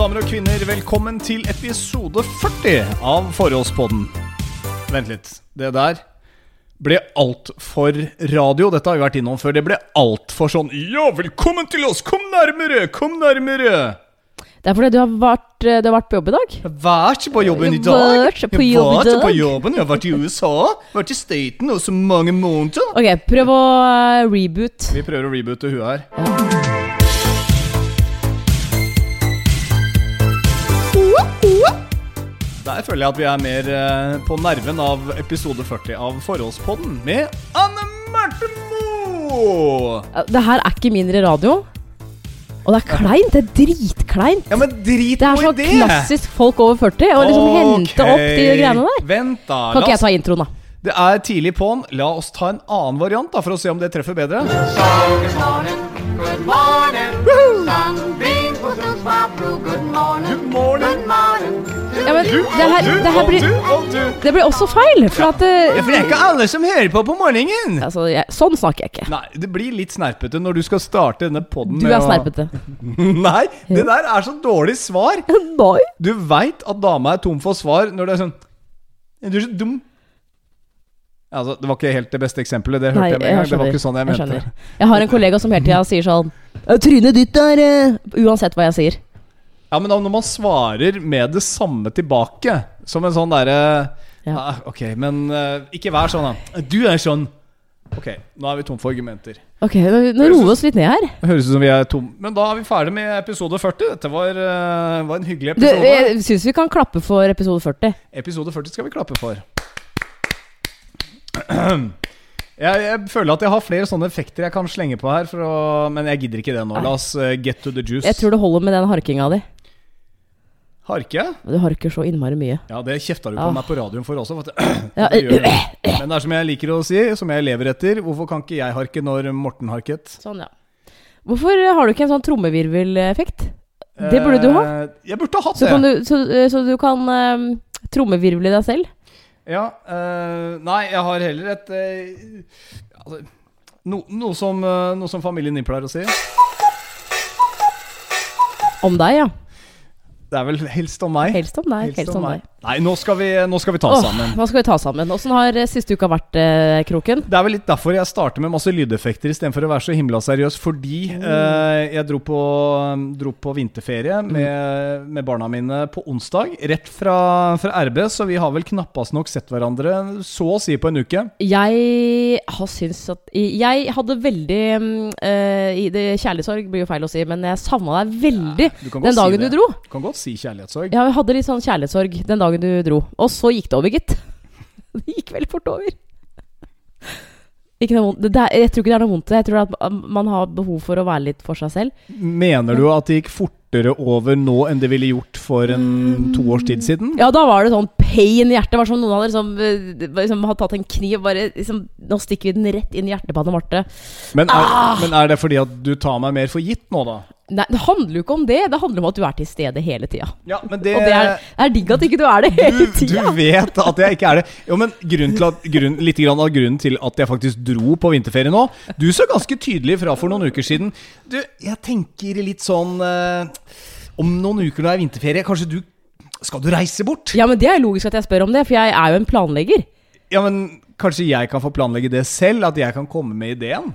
damer og kvinner, velkommen til episode 40 av Forholdspodden. Vent litt. Det der ble altfor radio. Dette har vi vært innom før. Det ble altfor sånn Ja, velkommen til oss! Kom nærmere! Kom nærmere! Det er fordi du har vært, eh, du har vært på jobb i dag. Jeg har vært på jobben i Jeg dag. på Jeg jobb i på dag. jobben. Jeg har vært i USA. Vært i Staten og så mange måneder. Ok, prøv å eh, reboot. Vi prøver å reboote huet her. Der føler jeg at vi er mer eh, på nerven av episode 40 av Forholdspodden med Anne Marte Moe! Det her er ikke mindre radio. Og det er kleint. Det er dritkleint. Ja, men drit Det er sånn så klassisk folk over 40 å liksom hente opp de greiene der. Vent, da. Kan ikke jeg ta introen, da? det er tidlig på'n. La oss ta en annen variant da, for å se om det treffer bedre. Good morning, Ja, men Du det her, det her blir. Det blir også feil. For at Ja, eh, for det er ikke alle som hører på på morgenen. altså, jeg, Sånn snakker jeg ikke. Nei, det blir litt snerpete når du skal starte denne podden Du er snerpete. Nei, det der er så dårlig svar. Nei. Du veit at dama er tom for svar når det er sånn Du er så dum. Altså, det var ikke helt det beste eksempelet. Det hørte Nei, jeg med en gang. Det var ikke sånn jeg mente. skjønner. Jeg har en kollega som hele tida sier sånn Trynet ditt er uh, Uansett hva jeg sier. Ja, men når man svarer med det samme tilbake, som en sånn derre Ja. ah, Ok, men uh, ikke vær sånn, da. Du er sånn. Ok, nå er vi tom for argumenter. Ok, nå nå roer vi oss litt ned her. Høres ut som vi er tom Men da er vi ferdig med episode 40. Dette var, uh, var en hyggelig Du, episode. jeg syns vi kan klappe for episode 40. Episode 40 skal vi klappe for. Jeg, jeg føler at jeg har flere sånne effekter jeg kan slenge på her, for å, men jeg gidder ikke det nå. La oss eh, get to the juice. Jeg tror det holder med den harkinga di. Harke? Du harker så innmari mye. Ja, det kjefta du på Ah. meg på radioen for også. For at, Ja. Men det er som jeg liker å si, som jeg lever etter. Hvorfor kan ikke jeg harke når Morten harket? Sånn, ja. Hvorfor har du ikke en sånn trommevirveleffekt? Det burde du ha. Eh, Jeg burde ha hatt Så, det. kan du, så, så du kan um, trommevirvle deg selv? Ja, Uh, nei, jeg har heller et uh, altså, no, noe, som, uh, noe som familien din pleier å si. Om deg, ja. Det er vel helst om meg. Helst om deg. Helst om deg. Nei, nå skal vi, nå skal vi ta Åh, sammen. Nå skal vi ta sammen. Åssen har eh, siste uka vært, eh, Kroken? Det er vel litt derfor jeg starter med masse lydeffekter istedenfor å være så himla seriøs. Fordi eh, jeg dro på, dro på vinterferie Mm. med, med barna mine på onsdag. Rett fra, fra RB, så vi har vel knappast nok sett hverandre så å si på en uke. Jeg har syntes at Jeg hadde veldig mm, eh, i det, Kjærlighetssorg blir jo feil å si, men jeg savna deg veldig Du kan godt den si dagen det. du dro. Du kan godt si kjærlighetssorg. Ja, jeg hadde litt sånn kjærlighetssorg den dagen du dro. Og så gikk det over, gitt. Det gikk veldig fort over. Ikke noe vondt. Er- jeg tror ikke det er noe vondt i det. Jeg tror at man har behov for å være litt for seg selv. Mener du at det gikk fortere over nå enn det ville gjort for en to års tid siden? Ja, da var det sånn pain i hjertet. Det var som noen hadde liksom, som liksom hadde tatt en kniv og bare liksom, Nå stikker vi den rett inn i hjertet på Anne Marte. Men Ah! men er det fordi at du tar meg mer for gitt nå, da? Nei, det handler jo ikke om det. Det handler om at du er til stede hele tida. Ja, men det, Og det er, er digg at ikke du er det hele du, du vet at jeg ikke er det. Jo, men grunnen til at, grunn, Litt grann av grunnen til at jeg faktisk dro på vinterferie nå Du sa ganske tydelig fra for noen uker siden. Du, jeg tenker litt sånn eh, Om noen uker når det er vinterferie, kanskje du Skal du reise bort? Ja, men det er logisk at jeg spør om det, for jeg er jo en planlegger. Ja, men kanskje jeg kan få planlegge det selv? At jeg kan komme med ideen?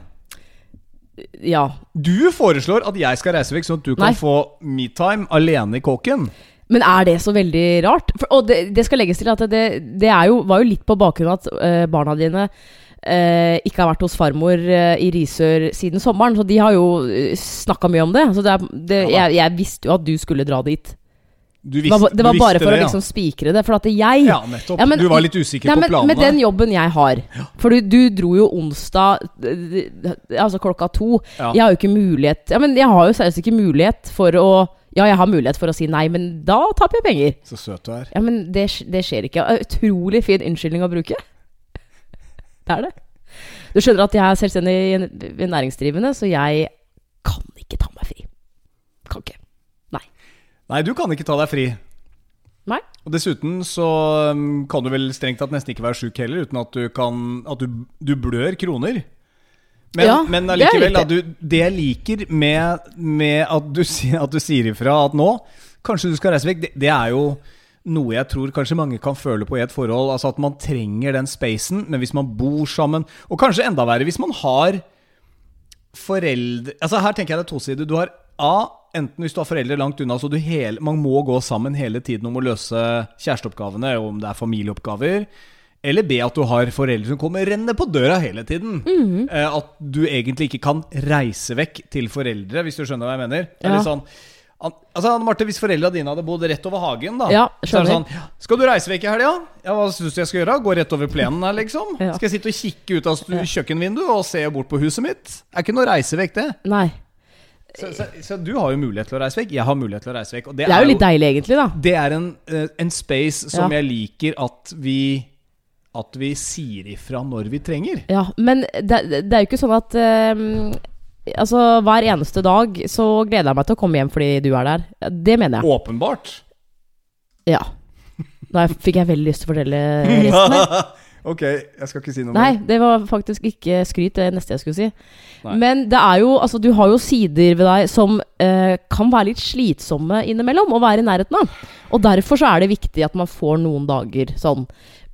Ja. Du foreslår at jeg skal reise vekk, sånn at du kan Nei. få metime alene i kåken. Men er det så veldig rart? For, og det, det skal legges til at det, det er jo, var jo litt på bakgrunn av at eh, barna dine uh, ikke har vært hos farmor uh, i Risør siden sommeren. Så de har jo uh, snakka mye om det. Så det, er, det jeg, jeg visste jo at du skulle dra dit. Visste- det var bare for det, å ja. liksom spikre det. For at jeg Ja, nettopp. Ja, men- du var litt usikker Nei, på planene. Med den jobben jeg har For du, du dro jo onsdag Altså klokka to. Ja. Jeg har jo ikke mulighet Ja, men jeg har jo seriøst ikke mulighet for å Ja, jeg har mulighet for å si nei, men da taper jeg penger. Så søt du er. Ja, men det, det skjer ikke. Utrolig fin unnskyldning å bruke. Det er det. Du skjønner at jeg er selvstendig næringsdrivende, så jeg kan ikke ta meg fri. Kan ikke. Nei, du kan ikke ta deg fri. Nei. Og dessuten så um, kan du vel strengt tatt nesten ikke være sjuk heller, uten at du kan At du, du blør kroner. Men, Ja, men allikevel, det, du, det jeg liker med, med at, du, at du sier ifra at nå kanskje du skal reise vekk, det, det er jo noe jeg tror kanskje mange kan føle på i et forhold. Altså at man trenger den spacen, men hvis man bor sammen Og kanskje enda verre hvis man har foreldre Altså Her tenker jeg det er tosidig. Du har A. Enten hvis du har foreldre langt unna, så du hele, man må gå sammen hele tiden om å løse kjæresteoppgavene, om det er familieoppgaver. Eller be At du har foreldre som kommer rennende på døra hele tiden. eh, at du egentlig ikke kan reise vekk til foreldre, hvis du skjønner hva jeg mener. Er Ja. sånn Altså, Anne Marte, Hvis foreldra dine hadde bodd rett over hagen, da Ja, så er det sånn Skal du reise vekk i helga? Ja, hva syns du jeg skal gjøre? Gå rett over plenen her, liksom? Ja. Skal jeg sitte og kikke ut av kjøkkenvinduet og se bort på huset mitt? Er ikke noe reise vekk, det. Nei. Så, så, så du har jo mulighet til å reise vekk. Jeg har mulighet til å reise vekk. Og det, Det er jo litt deilig, egentlig, da. Det er en, eh, en space som Ja. jeg liker at vi At vi sier ifra når vi trenger. Ja, men det, det er jo ikke sånn at um, Altså, hver eneste dag så gleder jeg meg til å komme hjem fordi du er der. Det mener jeg. Åpenbart. Ja. Nå fikk jeg veldig lyst til å fortelle resten her. ok, jeg skal ikke si noe Nei, det var faktisk ikke skryt, det neste jeg skulle si. Nei. Men det er jo Altså, du har jo sider ved deg som eh, kan være litt slitsomme innimellom å være i nærheten av. Og derfor så er det viktig at man får noen dager sånn.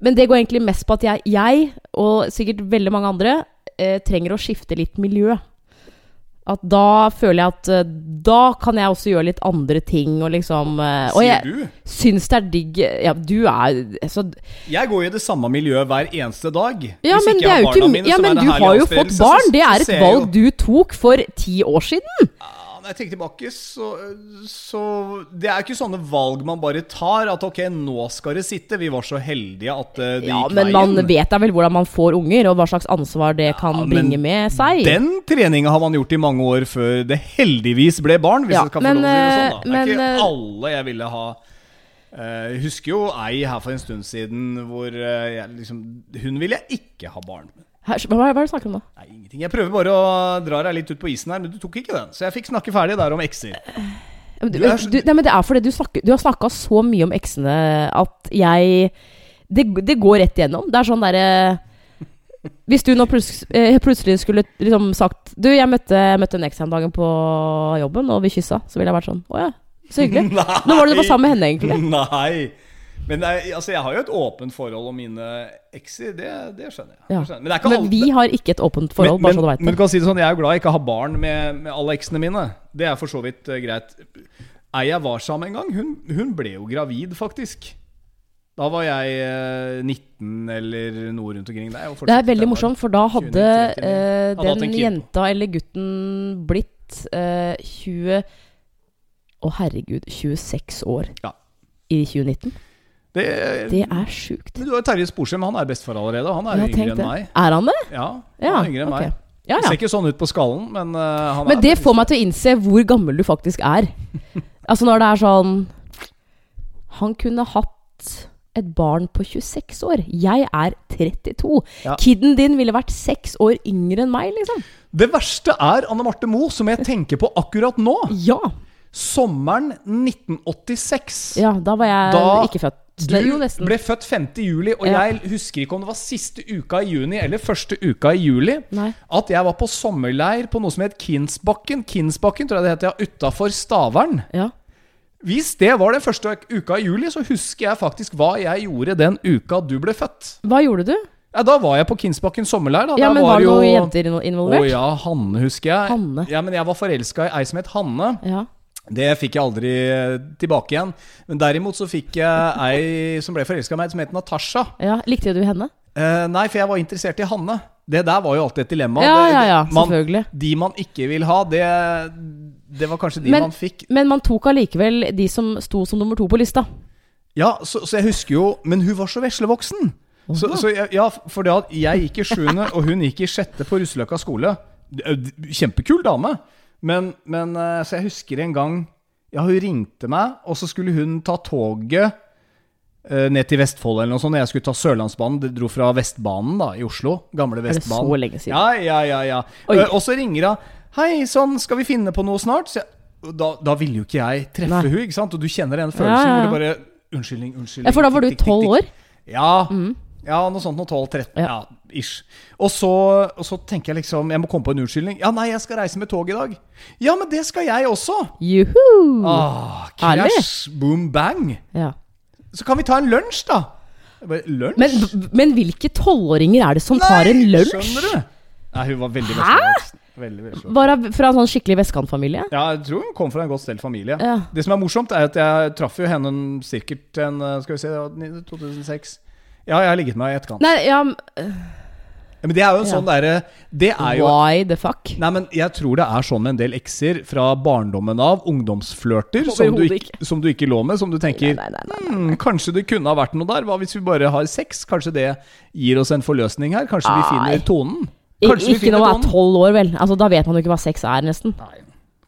Men det går egentlig mest på at jeg, jeg og sikkert veldig mange andre, eh, trenger å skifte litt miljø. At da føler jeg at eh, da kan jeg også gjøre litt andre ting og liksom eh, Og Sier jeg du? syns det er digg Ja, du er altså, Jeg går i det samme miljøet hver eneste dag. Ja, Hvis men, ikke jeg har barna mine, ja, men du har jo fått barn! Det er et valg du tok for ti år siden! Ja, Når jeg tenker tilbake, så, så Det er ikke sånne valg man bare tar. At ok, nå skal det sitte. Vi var så heldige at eh, det Ja, gikk men man vet da vel hvordan man får unger, og hva slags ansvar det kan Ja, bringe med seg. Den treninga har man gjort i mange år før det heldigvis ble barn. Hvis Ja, jeg skal få men, lov til å si det sånn, da. Det er men, ikke eh, alle jeg ville ha eh, Jeg husker jo ei her for en stund siden hvor eh, jeg liksom Hun ville jeg ikke ha barn med. Hva, hva er det du snakker om nå? Nei, ingenting. Jeg prøver bare å dra deg litt ut på isen her, men du tok ikke den. Så jeg fikk snakke ferdig der om ekser. Du, Du er du, nei, men det er fordi du, snakker, du har snakka så mye om eksene at jeg det, det går rett igjennom. Det er sånn derre Hvis du nå plutselig, eh, plutselig skulle liksom sagt Du, jeg møtte, møtte en eks her om dagen på jobben, og vi kyssa. Så ville jeg vært sånn Å ja, så hyggelig. Nei. Nå var det du var sammen med henne, egentlig. Nei. Men nei, altså, jeg har jo et åpent forhold om mine ekser. Det, det skjønner jeg. Ja. Det. Men det er Men vi har ikke et åpent forhold, men, bare så du du det. men du kan si det sånn, jeg er jo glad jeg ikke har barn med, med alle eksene mine. Det er for så vidt uh, greit. Ei jeg var sammen en gang, hun, hun ble jo gravid, faktisk. Da var jeg uh, 19 eller noe rundt omkring der. og Det er veldig morsomt, for da hadde 29, 39. eh, Hadde hatt den jenta eller gutten blitt eh, 20 Å, herregud, 26 år Ja. i 2019. Det, Det er sjukt. Men du har Terje Sporsem, han er bestefar allerede. Han er yngre enn meg. Er han det? Ja, Ja, han er yngre enn okay. meg. Ja, Ser ikke sånn ut på skallen, men uh, han Men er det får meg til å innse hvor gammel du faktisk er. Altså når det er sånn Han kunne hatt et barn på 26 år. Jeg er 32. Ja. Kiden din ville vært seks år yngre enn meg, liksom. Det verste er Anne Marte Moe, som jeg tenker på akkurat nå. Ja. Sommeren 1986. ja da var jeg Da- ikke født. Du jo, nesten. ble født 5. juli, og Ja. jeg husker ikke om det var siste uka i juni eller første uka i juli. Nei. At jeg var på sommerleir på noe som het Kinsbakken. Kinsbakken tror jeg det heter, ja, utafor Stavern. Ja. Hvis det var den første uka i juli, så husker jeg faktisk hva jeg gjorde den uka du ble født. Hva gjorde du? Ja, Da var jeg på Kinsbakken sommerleir. Da. Ja, men Var det jo- noen jenter involvert? Å ja, Hanne husker jeg. Hanne. Ja, men Jeg var forelska i ei som het Hanne. Ja. Det fikk jeg aldri eh, tilbake igjen. Men derimot så fikk jeg ei som ble forelska i meg, som het Natasha. ja. Likte du henne? Eh, nei, for jeg var interessert i Hanne. Det der var jo alltid et dilemma. Ja, ja, ja, man, selvfølgelig. De man ikke vil ha, det, det var kanskje de Men- man fikk. Men man tok allikevel de som sto som nummer to på lista. Ja, så, så jeg husker jo Men hun var så veslevoksen. Så, så jeg, ja, for det at jeg gikk i sjuende, og hun gikk i sjette på Russeløkka skole. Kjempekul dame. Men, men eh, Så jeg husker en gang Ja, hun ringte meg, og så skulle hun ta toget eh, ned til Vestfold eller noe sånt. Jeg skulle ta Sørlandsbanen. Det dro fra Vestbanen da, i Oslo. Gamle Er det så lenge siden? Ja, ja, ja. ja. Eh, Og så ringer hun. 'Hei, sånn, skal vi finne på noe snart?' Så jeg, da, da ville jo ikke jeg treffe Nei. hun, ikke sant? Og du kjenner den følelsen Ja, ja, ja. hvor du bare Unnskyldning, unnskyldning. Ja, for da var du tolv år? Ja. Ja, noe sånt. Noe 12-13. Ja. Ja. ish. Og så, og så tenker jeg liksom Jeg må komme på en unnskyldning. Ja, nei, jeg skal reise med tog i dag. Ja, men det skal jeg også! Juhu! Ah, crash, boom, bang. Ja. Så kan vi ta en lunsj, da. Lunsj? Men, men hvilke tolvåringer er det som tar en lunsj? Skjønner du? Nei, hun var veldig Hæ? Veldig, veldig Var Bare fra en sånn skikkelig vestkantfamilie? Ja, jeg tror hun kom fra en godt stelt familie. Ja. Det som er morsomt, er at jeg traff jo henne sikkert en Skal vi se, 2006. Ja, jeg har ligget med henne i etterkant. Nei, ja Ja, men det er jo en Ja. sånn derre Det er jo Why the fuck? Nei, men jeg tror det er sånn med en del ekser fra barndommen av. Ungdomsflørter som, du Overhodet ikke- som du ikke lå med. Som du tenker Nei, nei, nei, hmm, Kanskje det kunne ha vært noe der. Hva hvis vi bare har sex? Kanskje det gir oss en forløsning her? Kanskje vi finner tonen? Kanskje Ikke når man er tolv år, vel. Altså, da vet man jo ikke hva sex er, nesten. Nei,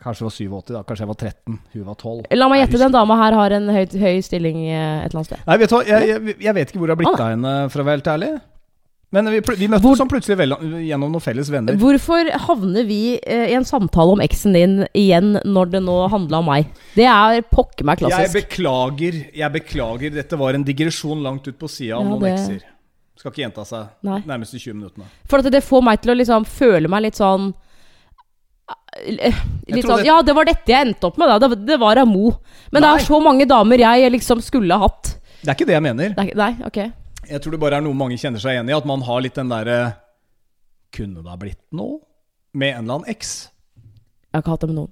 kanskje det var 87, da. Kanskje jeg var 13. Hun var 12. La meg gjette, den dama her har en høy, høy stilling eh, et eller annet sted. Nei, vet du hva, jeg, jeg, jeg vet ikke hvor det har blitt Ah. av henne, for å være helt ærlig. Men vi, vi møttes Hvor- sånn plutselig vel, gjennom noen felles venner. Hvorfor havner vi eh, i en samtale om eksen din igjen når det nå handla om meg? Det er pokker meg klassisk. Jeg beklager, jeg beklager. Dette var en digresjon langt ut på sida om Ja, noen det- ekser. Skal ikke gjenta seg Nærmest nærmeste 20 minuttene. For at det får meg til å liksom føle meg litt sånn Litt sånn det- Ja, det var dette jeg endte opp med, da. Det, var Amo. Men Nei. det er så mange damer jeg liksom skulle ha hatt. Det er ikke det jeg mener. Det er, nei, ok. Jeg tror det bare er noe mange kjenner seg igjen i. At man har litt den derre Kunne det ha blitt noe? Med en eller annen eks? Jeg har ikke hatt det med noen.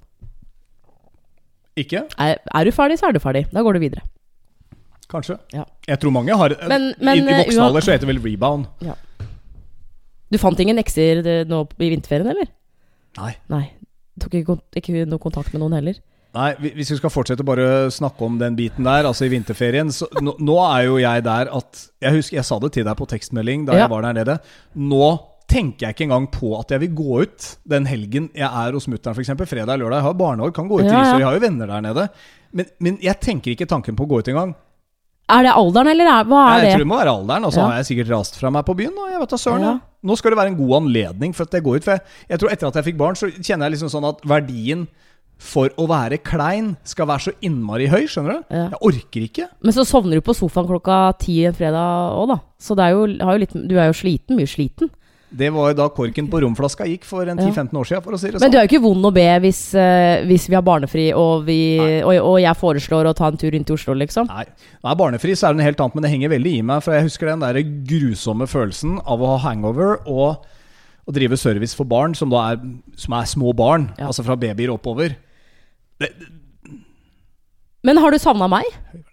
Ikke? Er, er du ferdig, så er du ferdig. Da går du videre. Kanskje. Ja. Jeg tror mange har Men- men, I, i eh, voksen alder så heter det vel rebound. Du fant ingen ekser eh, nå i vinterferien, eller? Nei. Nei. Tok ikke, ikke noe kontakt med noen heller? Nei, Hvis vi skal fortsette bare snakke om den biten der, altså i vinterferien så nå, nå er jo jeg der at Jeg husker jeg sa det til deg på tekstmelding da Ja. jeg var der nede. Nå tenker jeg ikke engang på at jeg vil gå ut den helgen jeg er hos mutter'n, f.eks. Fredag lørdag. Jeg har barnehage, kan gå ut Ja, i Risør, jeg har jo venner der nede. Men, men jeg tenker ikke tanken på å gå ut engang. Er det alderen, eller er, hva er Jeg det? tror det må være alderen, og så Ja. har jeg sikkert rast fra meg på byen. Og jeg vet da søren, Ja. jeg. Nå skal det være en god anledning for at jeg går ut. For jeg, jeg tror etter at jeg fikk barn, så kjenner jeg liksom sånn at verdien for å være klein skal være så innmari høy, skjønner du? Ja. Jeg orker ikke. Men så sovner du på sofaen klokka ti en fredag òg, da. Så det jo, har jo litt, du er jo sliten. Mye sliten. Det var da korken på romflaska gikk for en 10-15 år siden, for å si det sånn. Men sånn. du er jo ikke vond å be hvis, eh, hvis vi har barnefri og, vi, og, og jeg foreslår å ta en tur inn til Oslo, liksom. Nei, Når er barnefri, så er det noe helt annet, men det henger veldig i meg. For jeg husker den der grusomme følelsen av å ha hangover og å drive service for barn som da er, som er små barn. Ja. Altså fra babyer oppover. Men har du savna meg?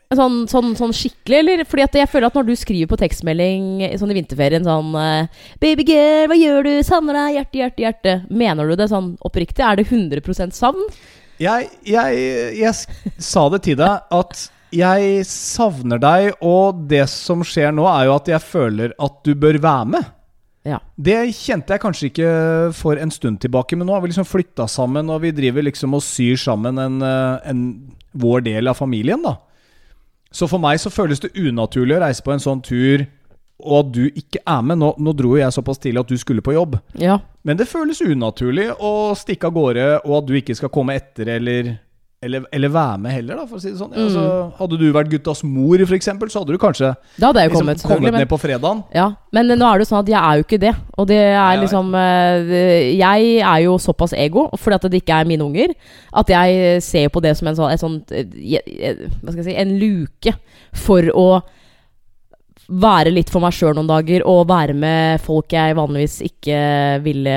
Sånn, sånn, sånn skikkelig, eller? Fordi at jeg føler at når du skriver på tekstmelding sånn i vinterferien sånn eh, 'Baby girl, hva gjør du? Savner deg. Hjerte, hjerte, hjerte.' Mener du det sånn oppriktig? Er det 100 savn? Jeg, jeg, jeg sa det til deg at jeg savner deg, og det som skjer nå, er jo at jeg føler at du bør være med. Ja. Det kjente jeg kanskje ikke for en stund tilbake, men nå har vi liksom flytta sammen, og vi driver liksom og syr sammen en, eh, en, vår del av familien, da. Så for meg så føles det unaturlig å reise på en sånn tur, og at du ikke er med. Nå, nå dro jo jeg såpass tidlig at du skulle på jobb. Ja. Men det føles unaturlig å stikke av gårde, og at du ikke skal komme etter eller, eller, eller være med heller, da, for å si det sånn. Altså, hadde du vært guttas mor, f.eks., så hadde du kanskje hadde jo liksom, kommet, kommet ned på fredagen. ja. men nå er det jo sånn at jeg er jo ikke det. Og det er liksom eh, Jeg er jo såpass ego, fordi at det ikke er mine unger, at jeg ser på det som en sånn, et sånt eh, Hva skal jeg si En luke for å være litt for meg sjøl noen dager og være med folk jeg vanligvis ikke ville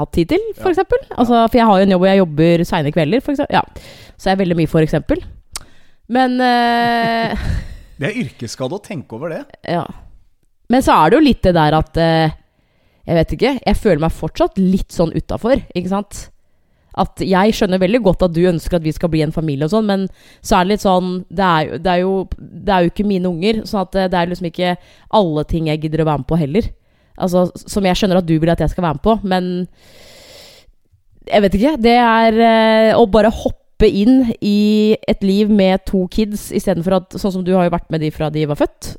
hatt tid til, f.eks. For, eksempel. altså, for jeg har jo en jobb hvor jeg jobber seine kvelder, for eksempel. Ja. Så jeg er veldig mye eksempel. Men uh, Det er yrkesskade å tenke over det. Ja. Men så er det jo litt det der at uh, Jeg vet ikke. Jeg føler meg fortsatt litt sånn utafor, ikke sant? At jeg skjønner veldig godt at du ønsker at vi skal bli en familie og sånn, men så er det litt sånn Det er, jo- det er, jo, det er jo ikke mine unger, sånn at det, det er liksom ikke alle ting jeg gidder å være med på heller. Altså, Som jeg skjønner at du vil at jeg skal være med på, men Jeg vet ikke. Det er eh, å bare hoppe inn i et liv med to kids istedenfor at Sånn som du har jo vært med de fra de var født,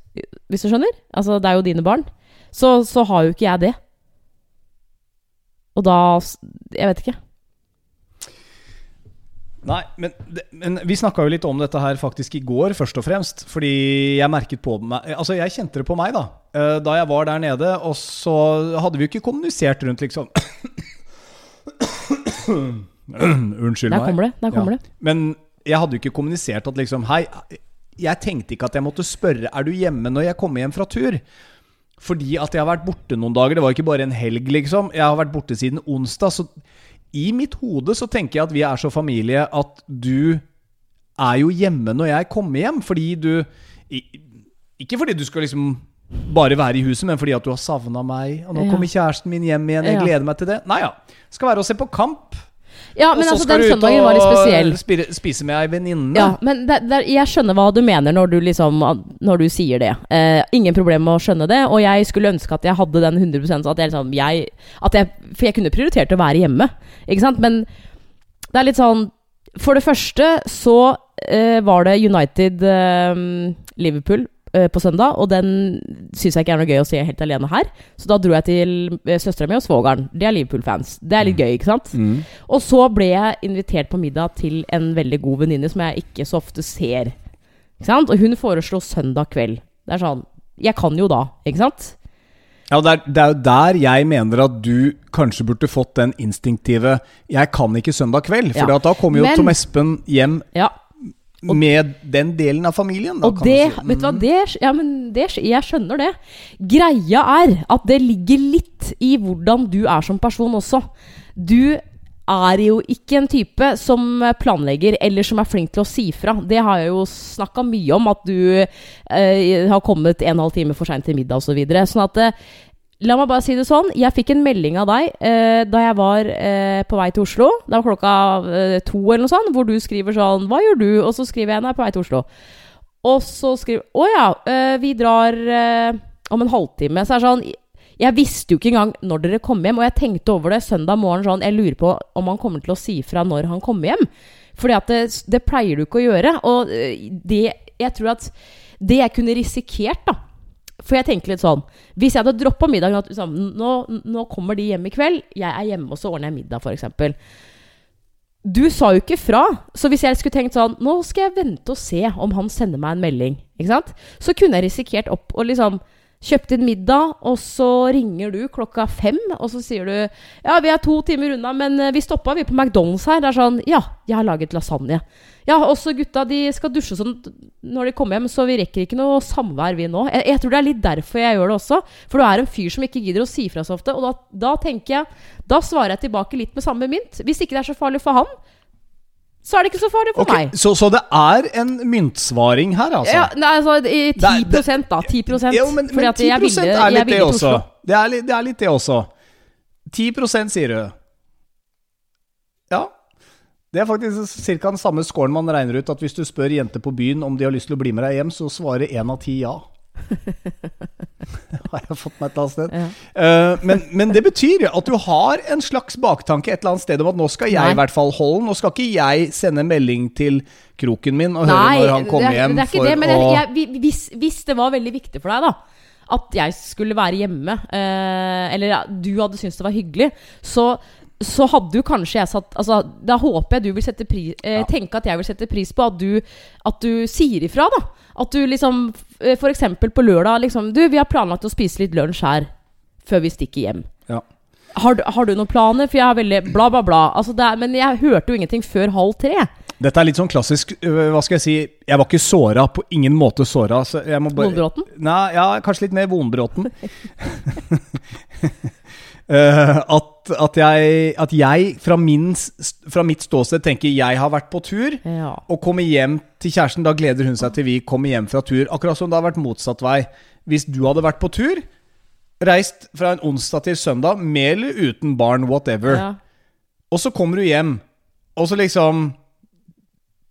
hvis du skjønner? Altså, det er jo dine barn. Så, så har jo ikke jeg det. Og da Jeg vet ikke. Nei, men, men vi snakka jo litt om dette her faktisk i går, først og fremst. Fordi jeg merket på meg Altså, jeg kjente det på meg, da. eh, Da jeg var der nede, og så hadde vi jo ikke kommunisert rundt, liksom Unnskyld Der meg. kommer det. Der kommer Ja. det. Men jeg hadde jo ikke kommunisert at liksom Hei, jeg tenkte ikke at jeg måtte spørre Er du hjemme når jeg kommer hjem fra tur. Fordi at jeg har vært borte noen dager. Det var ikke bare en helg, liksom. Jeg har vært borte siden onsdag. Så i mitt hode så tenker jeg at vi er så familie at du er jo hjemme når jeg kommer hjem. Fordi du Ikke fordi du skal liksom bare være i huset, men fordi at du har savna meg. Og nå Ja. kommer kjæresten min hjem igjen. Jeg gleder meg til det. Nei ja. Skal være og se på kamp. Ja, Og men så altså, skal den du ut søndagen var litt spesiell. og spire, spise med ei venninne. Ja, men der, der, jeg skjønner hva du mener når du, liksom, når du sier det. Eh, ingen problem med å skjønne det. Og jeg skulle ønske at jeg hadde den 100% at jeg, liksom, jeg, at jeg For jeg kunne prioritert å være hjemme, ikke sant? Men det er litt sånn For det første så eh, var det United eh, Liverpool på søndag, og den syns jeg ikke er noe gøy å se helt alene her. Så da dro jeg til uh, søstera mi og svogeren. De er Liverpool-fans. Det er litt gøy, ikke sant? Mm. Og så ble jeg invitert på middag til en veldig god venninne som jeg ikke så ofte ser. Ikke sant? Og hun foreslo søndag kveld. Det er sånn Jeg kan jo da, ikke sant? Ja, det er, det er jo der jeg mener at du kanskje burde fått den instinktive 'jeg kan ikke søndag kveld'. For Ja. da kommer jo Men- Tom Espen hjem Ja. Med den delen av familien. Da, Og kan det, si. vet du hva, det, ja, men det, jeg skjønner det. Greia er at det ligger litt i hvordan du er som person også. Du er jo ikke en type som planlegger eller som er flink til å si fra. Det har jeg jo snakka mye om, at du eh, har kommet en og en halv time for seint til middag osv. Så videre. sånn at eh, La meg bare si det sånn. Jeg fikk en melding av deg eh, da jeg var eh, på vei til Oslo. Det var klokka eh, to eller noe sånt, hvor du skriver sånn 'Hva gjør du?' Og så skriver jeg 'Nei, på vei til Oslo'. Og så skriver Å ja, eh, vi drar eh, om en halvtime. Så er det sånn Jeg visste jo ikke engang når dere kom hjem, og jeg tenkte over det søndag morgen sånn Jeg lurer på om han kommer til å si fra når han kommer hjem. Fordi at det, det pleier du ikke å gjøre. Og eh, det Jeg tror at det jeg kunne risikert, da For jeg tenker litt sånn Hvis jeg hadde droppa middagen at liksom, nå, nå kommer de hjem i kveld, jeg er hjemme, og så ordner jeg middag, f.eks. Du sa jo ikke fra, så hvis jeg skulle tenkt sånn Nå skal jeg vente og se om han sender meg en melding? Så kunne jeg risikert opp og liksom kjøpt inn middag, og så ringer du klokka fem, og så sier du Ja, vi er to timer unna, men eh, vi stoppa vi på McDonald's her. Det er sånn Ja, jeg har laget lasagne. Ja, også gutta de skal dusje sånn når de kommer hjem, så vi rekker ikke noe samvær, vi nå. Jeg, jeg tror det er litt derfor jeg gjør det også. For du er en fyr som ikke gidder å si fra så ofte. Og da, da tenker jeg Da svarer jeg tilbake litt med samme mynt. Hvis ikke det er så farlig for han, så er det ikke så farlig for okay, meg. så, så det er en myntsvaring her, altså? Ja, nei, altså 10 Det er- da. 10 Jo, men, men 10 jeg 10 ville, er litt det også. Det er, litt, det er litt det også. 10 sier du. Ja. Det er faktisk ca. den samme scoren man regner ut at hvis du spør jenter på byen om de har lyst til å bli med deg hjem, så svarer én av ti ja. har jeg fått meg et eller annet sted. Ja. Uh, men, men det betyr jo at du har en slags baktanke et eller annet sted om at nå skal jeg Nei. i hvert fall holde den. Nå skal ikke jeg sende melding til kroken min og høre når han kommer er, hjem det er ikke det. Men å jeg, hvis, hvis det var veldig viktig for deg, da at jeg skulle være hjemme, eh, eller ja, du hadde syntes det var hyggelig, så så hadde jo kanskje jeg satt altså, Da håper jeg du vil sette pris, eh, Ja. tenke at jeg vil sette pris på at du, at du sier ifra. da At du liksom F.eks. Eksempel på lørdag liksom, Du, vi har planlagt å spise litt lunsj her før vi stikker hjem. ja. Har, du- har du noen planer? For jeg har veldig bla, bla, bla. Altså, er, men jeg hørte jo ingenting før halv tre. Dette er litt sånn klassisk øh, Hva skal jeg si Jeg var ikke såra. På ingen måte såra. Så Vonbråten? Nei, ja, kanskje litt mer vonbråten. Uh, at, at jeg, at jeg fra, min, fra mitt ståsted tenker jeg har vært på tur Ja. og kommer hjem til kjæresten. Da gleder hun seg til vi kommer hjem fra tur. Akkurat som det har vært motsatt vei. Hvis du hadde vært på tur, reist fra en onsdag til søndag, med eller uten barn, whatever, ja. og så kommer du hjem, og så liksom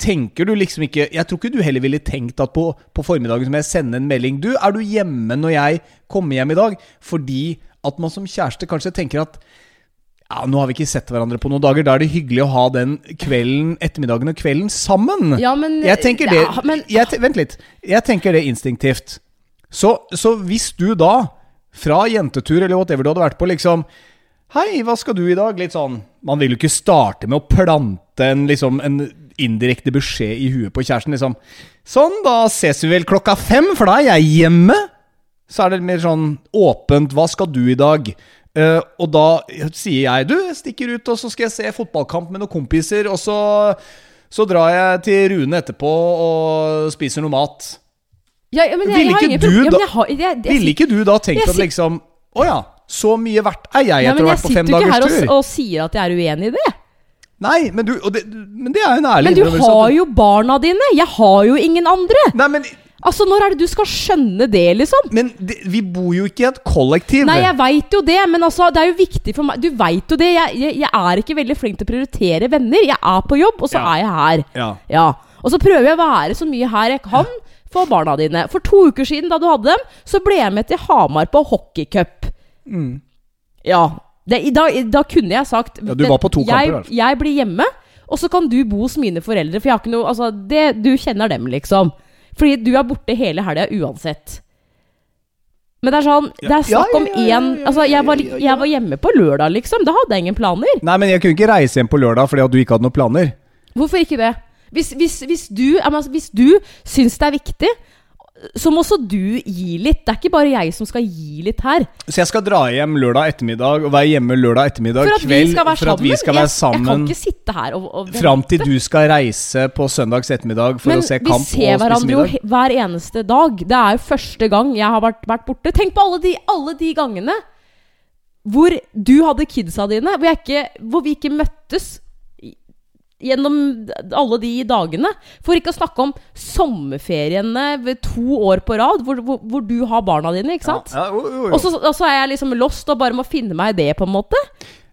Tenker du liksom ikke Jeg tror ikke du heller ville tenkt at på, på formiddagen som jeg sender en melding. Du, er du hjemme når jeg kommer hjem i dag? Fordi at man som kjæreste kanskje tenker at ja, nå har vi ikke sett hverandre på noen dager. Da er det hyggelig å ha den kvelden, ettermiddagen og kvelden sammen. Ja, men Jeg tenker det Ja, men, jeg, Vent litt. Jeg tenker det instinktivt. Så, så hvis du da, fra jentetur eller whatever du hadde vært på, liksom Hei, hva skal du i dag? Litt sånn Man vil jo ikke starte med å plante en, liksom, en indirekte beskjed i huet på kjæresten. Liksom Sånn, da ses vi vel klokka fem, for da er jeg hjemme. Så er det mer sånn åpent. Hva skal du i dag? Eh, og da sier jeg du, jeg stikker ut og så skal jeg se fotballkamp med noen kompiser. Og så, så drar jeg til Rune etterpå og spiser noe mat. Ja, ja, men jeg, Ville ikke du ja, da- jeg jeg, jeg, Ville ikke du da tenkt at liksom Å ja, så mye verdt er jeg etter å ha jeg vært på fem sitter jo ikke her og, og sier at jeg er uenig i det. Nei, men, du, det, men det er jo en ærlig Men du innrømmelse har jo barna dine! Jeg har jo ingen andre! Nei, men, Altså, Når er det du skal skjønne det, liksom? men det, vi bor jo ikke i et kollektiv. Nei, jeg veit jo det, men altså, det er jo viktig for meg Du veit jo det. Jeg, jeg, jeg er ikke veldig flink til å prioritere venner. Jeg er på jobb, og så Ja. er jeg her. Ja. Ja. Og så prøver jeg å være så mye her jeg kan for barna dine. For to uker siden, da du hadde dem, så ble jeg med til Hamar på hockeycup. Mm. Ja. Det, da, da kunne jeg sagt Ja, du var på to kamper, i jeg, hvert fall. jeg blir hjemme, og så kan du bo hos mine foreldre. For jeg har ikke noe Altså, det, du kjenner dem, liksom. Fordi du er borte hele helga uansett. Men det er sånn Det er snakk om én Altså, jeg var, jeg var hjemme på lørdag, liksom. Da hadde jeg ingen planer. Nei, men jeg kunne ikke reise hjem på lørdag fordi at du ikke hadde noen planer. Hvorfor ikke det? Hvis, hvis, hvis, du, altså, hvis du syns det er viktig, så må også du gi litt. Det er ikke bare jeg som skal gi litt her. Så jeg skal dra hjem lørdag ettermiddag og være hjemme lørdag ettermiddag For kveld for at vi skal være Jeg, jeg kan ikke sitte her og, og fram til du skal reise på søndags ettermiddag for Men å se kamp og spise hverandre jo middag. he- hver eneste dag. Det er jo første gang jeg har vært, vært borte. Tenk på alle de, alle de gangene hvor du hadde kidsa dine, hvor, ikke, hvor vi ikke møttes gjennom alle de dagene. For ikke å snakke om sommerferiene ved to år på rad, hvor, hvor, hvor du har barna dine, ikke sant? Ja, jo, jo, jo. Og, så, og så er jeg liksom lost og bare må finne meg i det, på en måte.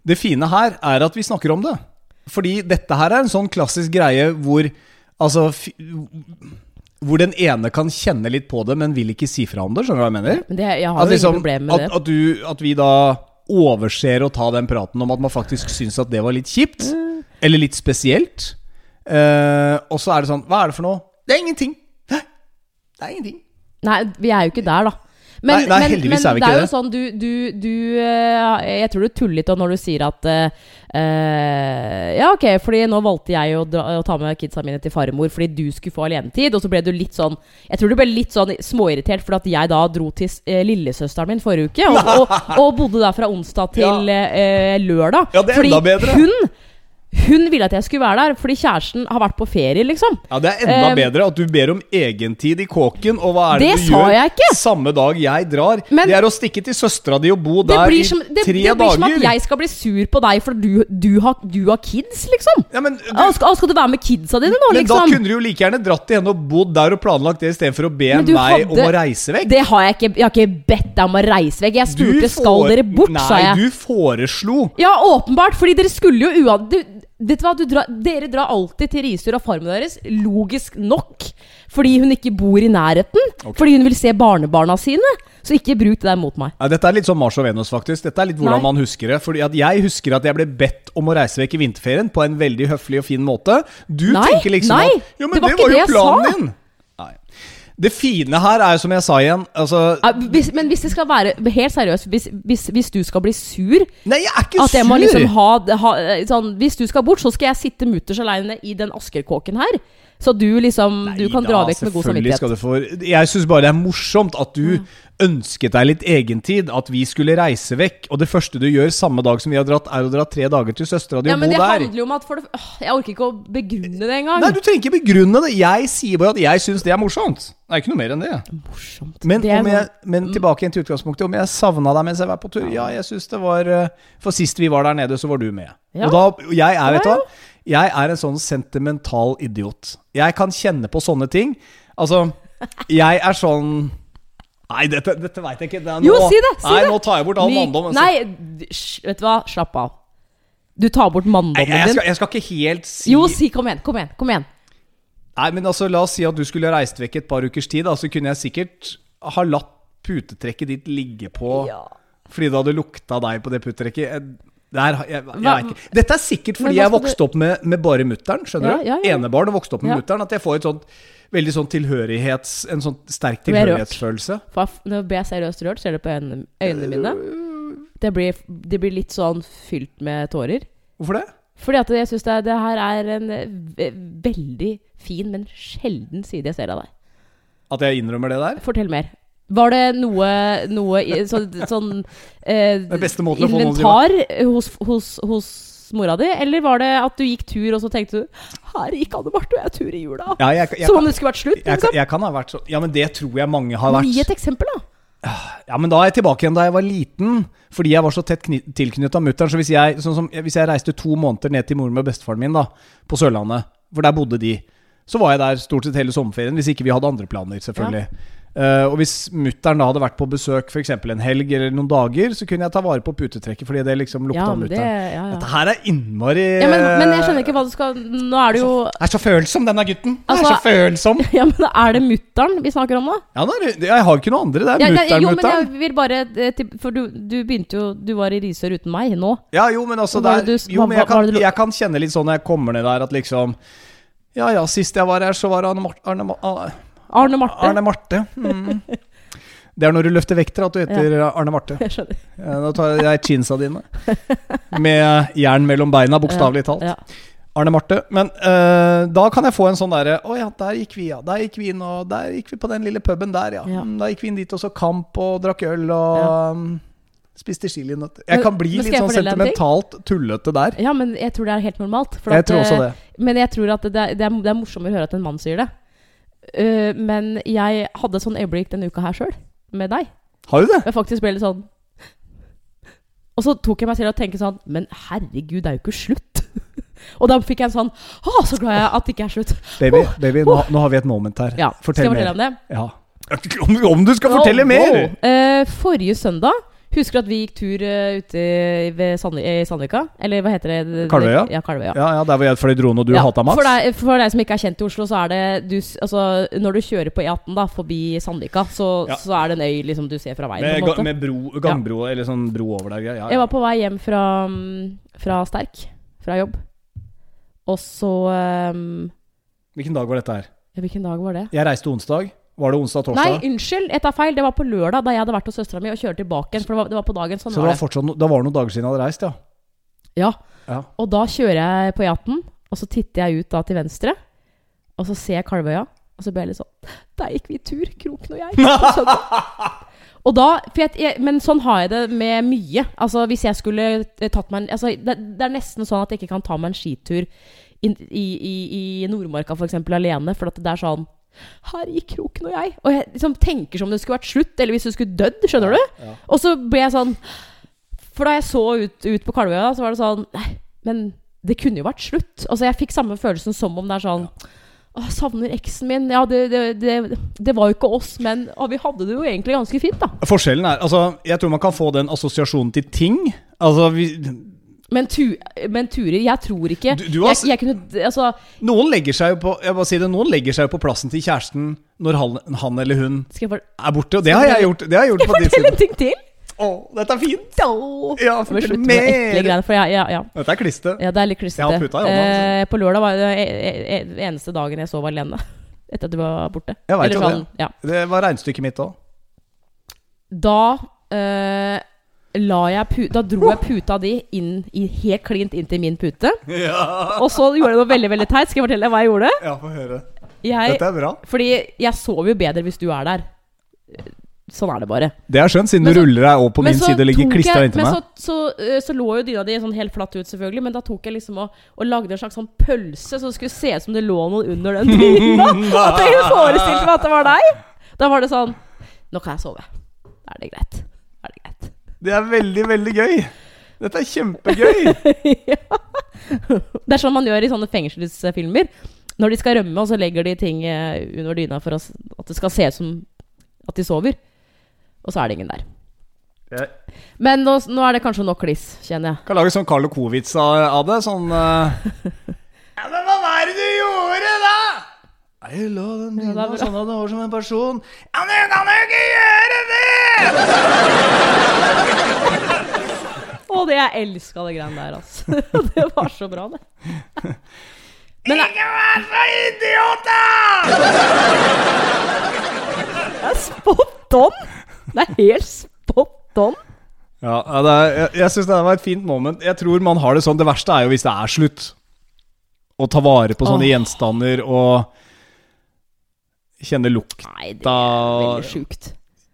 Det fine her er at vi snakker om det. Fordi dette her er en sånn klassisk greie hvor Altså Hvor den ene kan kjenne litt på det, men vil ikke si fra om det. Skjønner du hva jeg mener? Det, jeg har At, liksom, at, at, du, at vi da overser å ta den praten om at man faktisk syns at det var litt kjipt. Mm. Eller litt spesielt. Eh, og så er det sånn Hva er det for noe? Det er ingenting. Hæ? Det er ingenting. Nei, vi er jo ikke der, da. Men, Nei, nei, men, men det er jo det. sånn du, du, du eh, Jeg tror du tuller litt når du sier at eh, Ja, ok, fordi nå valgte jeg å, dra, å ta med kidsa mine til farmor fordi du skulle få alenetid. Og så ble du litt sånn Jeg tror du ble litt sånn småirritert fordi at jeg da dro til uh, lillesøsteren min forrige uke. Og, og, og bodde der fra onsdag til uh, lørdag. Ja, det er fordi enda bedre. Hun, hun ville at jeg skulle være der fordi kjæresten har vært på ferie, liksom. Ja, Det er enda Eh, bedre at du ber om egentid i kåken. Og hva er det, Det du gjør samme dag jeg drar? Men- det er å stikke til søstera di og bo der i som, det, tre det blir som at jeg skal bli sur på deg fordi du, du, har, du har kids, liksom. Ja, men, du, skal, skal du være med kidsa dine nå, men da liksom? kunne du jo like gjerne dratt til henne og bodd der og planlagt det istedenfor å be meg hadde- om å reise vekk. Det har jeg ikke. Jeg har ikke bedt deg om å reise vekk. Jeg spurte får, skal dere bort, Nei, sa jeg. du foreslo. Ja, åpenbart, fordi dere skulle jo uan... Vet du hva, du drar, dere drar alltid til Risør og farmen deres, logisk nok. Fordi hun ikke bor i nærheten. Fordi hun vil se barnebarna sine. Så ikke bruk det der mot meg. Ja, dette er litt sånn Mars og Venus, faktisk. Dette er litt hvordan Nei. man husker det. Fordi at Jeg husker at jeg ble bedt om å reise vekk i vinterferien på en veldig høflig og fin måte. Du Nei, tenker liksom nei, at Jo, men det var det var jo planen sa. din! Nei. Det fine her er jo, som jeg sa igjen altså, Ja, Hvis, men hvis det skal være helt seriøst, hvis, hvis, hvis du skal bli sur Nei, jeg er ikke At jeg sur! liksom ha, ha sånn, Hvis du skal bort, så skal jeg sitte mutters aleine i den Askerkåken her. Så du liksom Du kan dra vekk med god samvittighet. skal du få Jeg syns bare det er morsomt at du ønsket deg litt egentid. At vi skulle reise vekk. Og det første du gjør samme dag som vi har dratt, er å dra tre dager til søstera di Ja, og men det der. handler jo om at for det, Jeg orker ikke å begrunne det engang. Nei, du trenger ikke begrunne det. Jeg sier bare at jeg syns det er morsomt. Det er ikke noe mer enn det. Morsomt. Men, Det om jeg, men tilbake igjen til utgangspunktet. Om jeg savna deg mens jeg var på tur? Ja, jeg syns det var eh, For sist vi var der nede, så var du med. Ja. Og da, jeg er, vet du Ja, hva? Jeg er en sånn sentimental idiot. Jeg kan kjenne på sånne ting. Altså, jeg er sånn Nei, dette, dette veit jeg ikke. Det er Jo, si det, si Nei, det. nå tar jeg bort all Lik- manndom. altså. Nei, vet du hva? Slapp av. Du tar bort manndommen din. skal, jeg skal ikke helt si Jo, si kom igjen. Kom igjen. kom igjen Nei, men altså, la oss si at du skulle reist vekk et par ukers tid, da, så kunne jeg sikkert ha latt putetrekket ditt ligge på Ja. fordi det hadde lukta deg på det putetrekket. Jeg- Der, jeg, jeg, ikke. Dette er sikkert fordi jeg vokste opp med, med bare mutter'n. Ja, ja, ja. Enebarn og vokste opp med Ja. mutter'n. At jeg får et sånt veldig sånn tilhørighets En sånn sterk jeg tilhørighetsfølelse. Nå ble jeg seriøst rørt. Ser du på øynene, øynene mine? Det blir, det blir litt sånn fylt med tårer. Hvorfor det? Fordi at jeg syns det, det her er en eh, veldig fin, men sjelden side jeg ser av deg. At jeg innrømmer det der? Fortell mer. Var det noe, noe så, sånn eh, inventar hos, hos, hos mora di? Eller var det at du gikk tur, og så tenkte du Her gikk Anne Marte og jeg tur i jula? Ja, jeg, jeg, Som om det skulle vært slutt? jeg, kan- Liksom. jeg kan ha vært så, Ja, men det tror jeg mange har vært. Gi et eksempel, da. Ja, men da er jeg tilbake igjen da jeg var liten. Fordi jeg var så tett tilknytta mutter'n. Så hvis jeg, sånn som, hvis jeg reiste to måneder ned til moren og bestefaren min da, på Sørlandet, for der bodde de, så var jeg der stort sett hele sommerferien. Hvis ikke vi hadde andre planer, selvfølgelig. Eh, og hvis mutter'n da hadde vært på besøk f.eks. en helg eller noen dager, så kunne jeg ta vare på putetrekket fordi det liksom lukta Ja, men det, ja, ja. Dette her er innmari Ja, men, men jeg skjønner ikke hva du skal Nå er det jo Jeg er så følsom, denne gutten. Altså, er så følsom. Ja, men er det mutter'n vi snakker om nå? Ja, da, jeg har ikke noe andre. Det er ja, mutter'n, jo, men jeg vil bare eh, For du, du begynte jo Du var i Risør uten meg nå. Ja, jo, men altså Hva det det er, du- Jo, men jeg kan, jeg kan kjenne litt sånn når jeg kommer ned der, at liksom Ja ja, sist jeg var her, så var Arne, Mar Arne, Ma- Arne Marte. Arne Marte. Mm. Det er når du løfter vekter at du heter Arne Marte. Jeg skjønner. Ja, Da tar jeg chinsa dine. Med jern mellom beina, bokstavelig talt. Ja. Arne Marte. Men uh, da kan jeg få en sånn derre Å ja, der gikk vi, ja. Der gikk vi inn, og der gikk vi på den lille puben der, ja. Ja. Mm, Da gikk vi inn dit og så kamp og drakk øl og mm, spiste chilinøtter. Jeg kan bli litt sånn sentimentalt tullete der. ja, men jeg tror det er helt normalt. Jeg at, tror også eh, det. Men jeg tror at det det, er, det er morsommere å høre at en mann sier det. Eh, men jeg hadde et sånn øyeblikk denne uka her sjøl, med deg. Har du det? Jeg faktisk ble litt sånn Og så tok jeg meg selv og tenkte sånn Men herregud, det er jo ikke slutt. og da fikk jeg en sånn Å, så glad jeg at det ikke er slutt. Baby, baby nå, nå har vi et moment her. Ja, Fortell skal jeg mer. fortelle om det? Ja. Om, om du skal fortelle oh, mer! Eh, forrige søndag Husker du at vi gikk tur eh, ute ved Sandvika? Eller hva heter det? Kalvøya? Ja, Kalvøya. Ja, ja, Der hvor jeg fløy drone og du Ja, hata Mats? For deg, for deg som ikke er kjent i Oslo, så er det du, altså, Når du kjører på E18 da forbi Sandvika, så, Ja. så er det en øy liksom, du ser fra veien. med, med bro, gangbro, eller sånn bro over der. Jeg var på vei hjem fra, mm, fra Sterk, fra jobb. Og så um, Hvilken dag var dette her? Hvilken dag var det? Jeg reiste onsdag. Var det onsdag Nei, unnskyld, jeg tar feil. Det var på lørdag, da jeg hadde vært hos søstera mi og kjørte tilbake. igjen, For det var, det var på dagen. Sånn Så det var det. fortsatt no, det var noen dager siden jeg hadde reist, ja. Ja. ja. Og da kjører jeg på E18, og så titter jeg ut da til venstre. Og så ser jeg Kalvøya, og så ble jeg litt sånn Der gikk vi tur, Kroken og jeg. Og da, jeg, jeg, men sånn har jeg det med mye. Altså Hvis jeg skulle eh, tatt meg en altså, det, det er nesten sånn at jeg ikke kan ta meg en skitur inn- i, i, i Nordmarka f.eks. alene. For at det er sånn Her gikk Kroken og jeg. Og jeg liksom tenker som om det skulle vært slutt, eller hvis du skulle dødd. Skjønner du? Ja. Og så ble jeg sånn For da jeg så ut, ut på Kalvøya, så var det sånn Nei, men det kunne jo vært slutt. Altså Jeg fikk samme følelsen som om det er sånn Å, savner eksen min. Ja, det, det, det, det var jo ikke oss, men å, vi hadde det jo egentlig ganske fint, da. Forskjellen er Altså, jeg tror man kan få den assosiasjonen til ting. Altså, vi, Men, tu, men turer Jeg tror ikke Du- du har jeg, jeg kunne Altså, noen legger seg jo på Jeg bare sier det, noen legger seg jo på plassen til kjæresten når han, han eller hun for, er borte. Og det har jeg gjort. Det har jeg gjort på jeg din side. en ting til? Å, dette er fint! Åh. Ja, fortell mer! ja, ja. Dette er kliste. Ja, det er litt i altså. Eh, på lørdag var det e- e- e- eneste dagen jeg sov alene. Etter at du var borte. Jeg Eller jo det. ja. Det var regnestykket mitt òg. Da eh, la jeg pu Da dro jeg puta di inn i, helt klint inn til min pute. Ja. Og så gjorde jeg noe veldig veldig teit. Skal jeg fortelle deg hva jeg gjorde? ja, få høre. Jeg, Dette er bra. fordi jeg sover jo bedre hvis du er der. Sånn er det bare. Det er skjønt, siden Men du så- ruller deg over på min side og ligger klistra inntil Men meg. så, så, eh, så lå jo dyna di sånn helt flatt ut, selvfølgelig. Men da tok jeg liksom og, og lagde en slags sånn pølse, så det skulle se ut som det lå noen under den dyna. At jeg forestilte meg at det var deg. Da var det sånn Nå kan jeg sove. Da er det greit. Da er det greit. Det er veldig, veldig gøy. Dette er kjempegøy. Det er sånn man gjør i sånne fengselsfilmer. Når de skal rømme, og så legger de ting eh, under dyna for at det skal se ut som at de sover. Og så er det ingen der. Ja. Men nå, nå er det kanskje nok kliss, kjenner jeg. kan lage sånn Carlo Kovitz av det. Sånn uh... Ja, men hva var det du gjorde, da? Jeg la den Ja, det er sånn at det var som en person. Ja, men du kan jo ikke gjøre det! Å, det jeg elska det greiene der, altså. det var så bra, det. Men Ikke vær så idiot, da! Det er spot on! Det er helt spot on. Ja, ja, det er, jeg, jeg syns det var et fint moment. Jeg tror man har det sånn Det verste er jo hvis det er slutt. Å ta vare på sånne Åh. gjenstander og kjenne lukta Nei, det er veldig sjukt.